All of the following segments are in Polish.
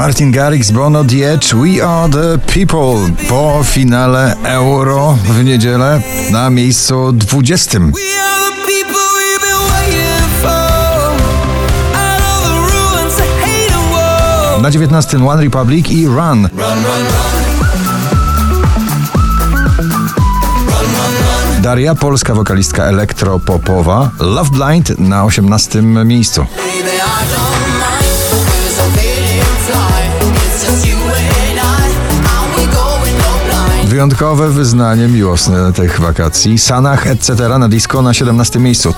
Martin Garrix, Bono The Edge, We Are The People po finale Euro w niedzielę na miejscu 20. Na 19 One Republic i Run. Daria, polska wokalistka elektropopowa, Love Blind na 18 miejscu. Wyjątkowe wyznanie miłosne tych wakacji. Sanach etc. na disco na 17 miejscu.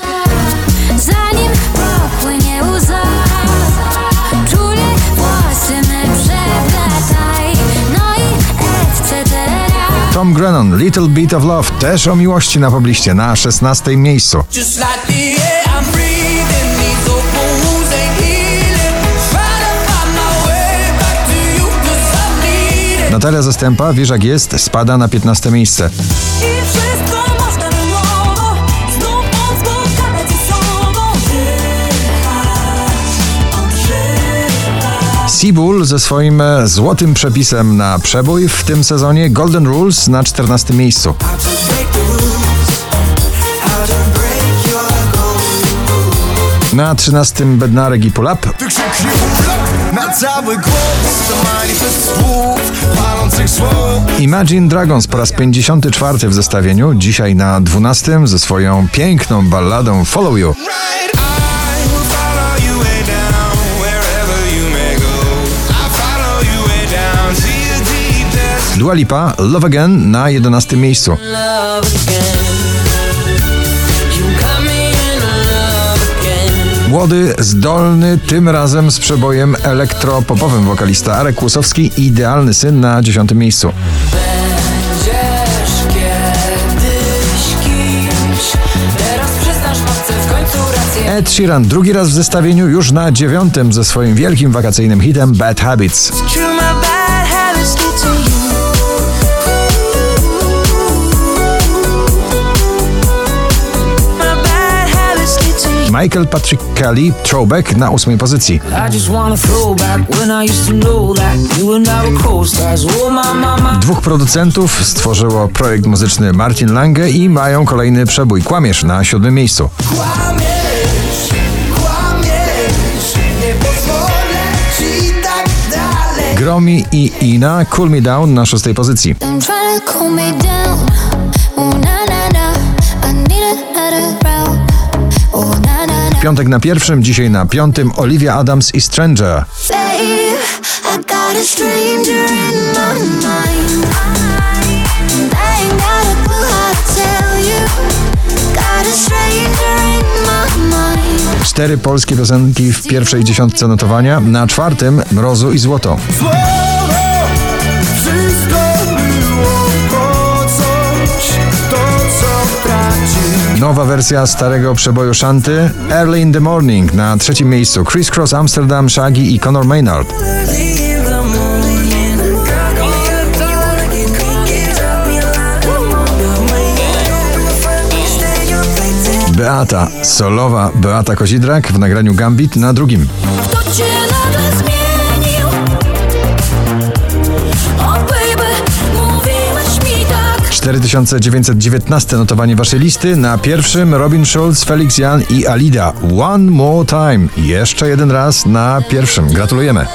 Zanim popłynie łza, czule włosy przepłataj, no i etc. Tom Grennan, Little Bit of Love, też o miłości na pobliście, na 16 miejscu. Natalia Zastępa, wiesz jak jest, spada na 15 miejsce. Seabull ze swoim e, złotym przepisem na przebój w tym sezonie Golden Rules na 14 miejscu. Na 13 Bednarek i Pull Up. Na cały głos to manifest słów, palących słów. Imagine Dragons po raz 54 w zestawieniu, dzisiaj na 12 ze swoją piękną balladą Follow You. Dua Lipa, Love Again na 11 miejscu. Młody, zdolny, tym razem z przebojem elektropopowym wokalista Arek Kłusowski, idealny syn na 10 miejscu. Ed Sheeran drugi raz w zestawieniu, już na dziewiątym ze swoim wielkim wakacyjnym hitem Bad Habits. Michael Patrick Kelly, Throwback na ósmej pozycji. Dwóch producentów stworzyło projekt muzyczny Martin Lange i mają kolejny przebój Kłamiesz na siódmym miejscu. Tak Gromi i Ina Cool Me Down na szóstej pozycji. Piątek na pierwszym, dzisiaj na piątym Olivia Adams i Stranger. Cztery polskie piosenki w pierwszej dziesiątce notowania, na czwartym Mrozu i Złoto. Nowa wersja starego przeboju Shanty Early in the Morning na trzecim miejscu Chris Cross Amsterdam, Shaggy i Conor Maynard. Beata, solowa Beata Kozidrak w nagraniu Gambit na drugim. 4919 notowanie waszej listy. Na pierwszym Robin Schulz, Felix Jan i Alida. One more time. Jeszcze jeden raz na pierwszym. Gratulujemy.